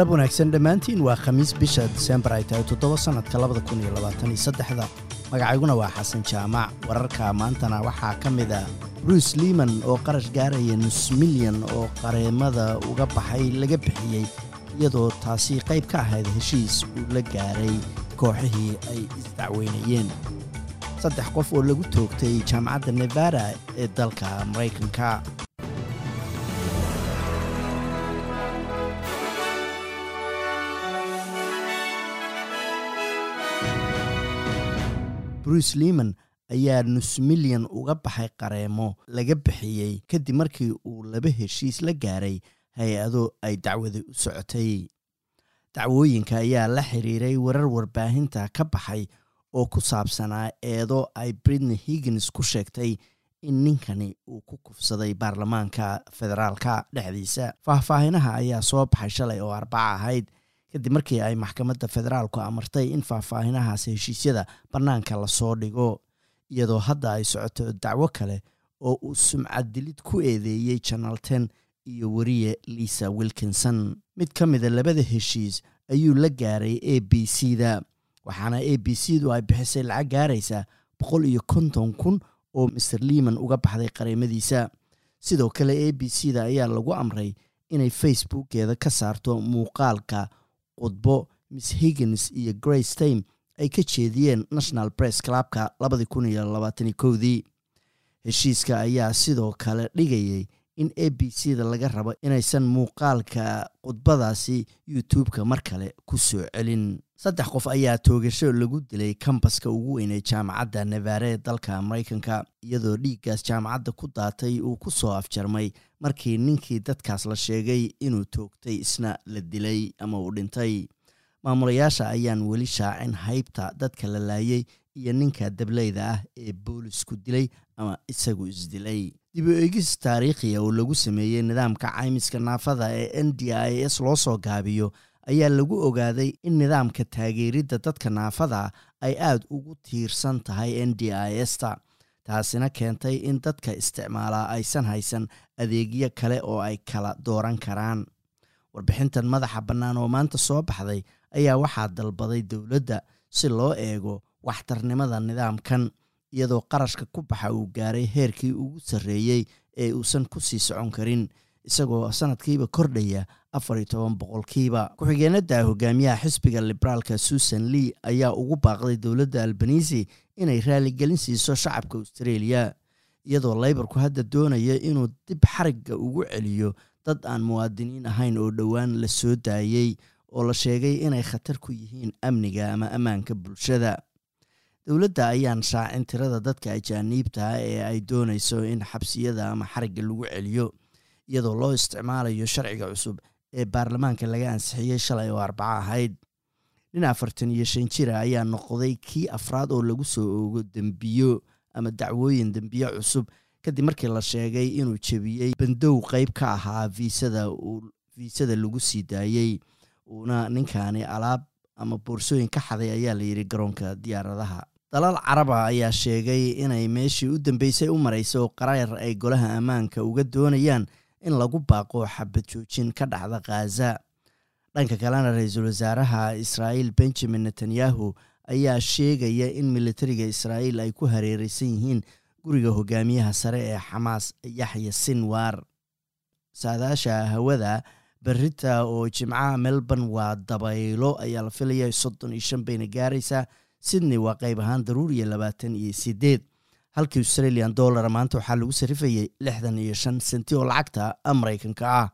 galab wanaagsan dhammaantiin waa khamiis bisha disembar ay tahay toddoba sannadka labada kun iyo labaatan iyo saddexda. Magacayguna waa xasan jaamac. Wararka maantana waxaa ka mid a bruce liman oo qarash gaaraya nus milyan oo qareemada uga baxay laga bixiyey iyadoo taasi qayb ka ahayd heshiis uu la gaaray kooxihii ay isdacweynayeen saddex qof oo lagu toogtay jaamacadda nevada ee dalka maraykanka bruce liman ayaa nus milyan uga baxay qareemo laga bixiyey kadib markii uu laba heshiis la gaaray hay'ado ay dacwada u socotay. Dacwooyinka ayaa la xiriiray warar warbaahinta ka baxay oo ku saabsanaa eedo ay britney higgins ku sheegtay in ninkani uu ku kufsaday baarlamaanka federaalka dhexdiisa. Faahfaahinaha ayaa soo baxay shalay oo arbaca ahayd kadib markii ay maxkamadda federaalku amartay in faahfaahinahaas heshiisyada bannaanka la soo dhigo iyadoo hadda ay socoto dacwo kale oo uu sumcad dilid ku eedeeyey janal ten iyo weriye lisa wilkinson. Mid ka mida labada heshiis ayuu la gaaray a b c da waxaana a b c du ay bixisay lacag gaaraysa boqol iyo konton kun oo master liman uga baxday qareemadiisa. Sidoo kale a b c da ayaa lagu amray inay facebookeeda ka saarto muuqaalka qudbo miss higgins iyo grace time ay ka jeediyeen national press clubka labadii kun iyo labaatani kowdii heshiiska ayaa sidoo kale dhigayay in a b c da laga rabo inaysan muuqaalka khudbadaasi youtube-ka mar kale ku soo celin. Saddex qof ayaa toogasho lagu dilay kambaska ugu weynay jaamacadda nevare ee dalka maraykanka iyadoo dhiiggaas jaamacadda ku daatay uu ku soo afjarmay markii ninkii dadkaas la sheegay inuu toogtay isna la dilay ama uu dhintay. Maamulayaasha ayaan weli shaacin haybta dadka la laayay iyo ninka dableyda ah ee boolisku dilay ama isagu isdilay dib u eegis taariikhiya oo lagu sameeyey nidaamka caymiska naafada ee n d i s loo soo gaabiyo ayaa lagu ogaaday in nidaamka taageeridda dadka naafada ay aada ugu tiirsan tahay n d i s ta taasina keentay in dadka isticmaalaa aysan haysan adeegyo kale oo ay kala dooran karaan. Warbixintan madaxa bannaan oo maanta soo baxday ayaa waxaa dalbaday dowladda si loo eego waxtarnimada nidaamkan iyadoo qarashka ku baxa uu gaaray heerkii ugu sarreeyey ee uusan ku sii socon karin isagoo sanadkiiba kordhaya afar iyo toban boqolkiiba. Ku-xigeenada hogaamiyaha xisbiga liberaalka susan lee ayaa ugu baaqday dowladda albanisi inay raaligelin siiso shacabka australia iyadoo laybarku hadda doonaya inuu dib xarigga ugu celiyo dad aan muwaadiniin ahayn oo dhowaan la soo daayey oo la sheegay inay khatar ku yihiin amniga ama ammaanka bulshada dowladda ayaan shaacin tirada dadka ajaaniibta ee ay doonayso in xabsiyada ama xarigga lagu celiyo iyadoo loo isticmaalayo sharciga cusub ee baarlamaanka laga ansixiyey shalay oo arbaco ahayd. Nin afartan iyo shan jira ayaa noqday kii afraad oo lagu soo oogo dembiyo ama dacwooyin dembiyo cusub kadib markii la sheegay inuu jebiyey bandow qeyb ka ahaa viisada viisada lagu sii daayey uuna ninkaani alaab ama boorsooyin ka xaday ayaa layidhi garoonka diyaaradaha dalal caraba ayaa sheegay inay meeshii u dambeysay u marayso qaraar ay golaha ammaanka uga doonayaan in lagu baaqo xabad joojin ka dhacda khaza dhanka kalena ra'iisul wasaaraha israa'iil benjamin netanyahu ayaa sheegaya in militariga israa'iil ay ku hareereysan yihiin guriga hogaamiyaha sare ee xamaas yaxya sinwar. Saadaasha hawada berita oo jimcaha melbourne waa dabaylo ayaa la filaya soddon iyo shan bayna gaaraysaa sydney waa qayb ahaan daruur iyo labaatan iyo sideed halkii australian dollar maanta waxaa lagu sarifayay lixdan iyo shan senti oo lacagta maraykanka ah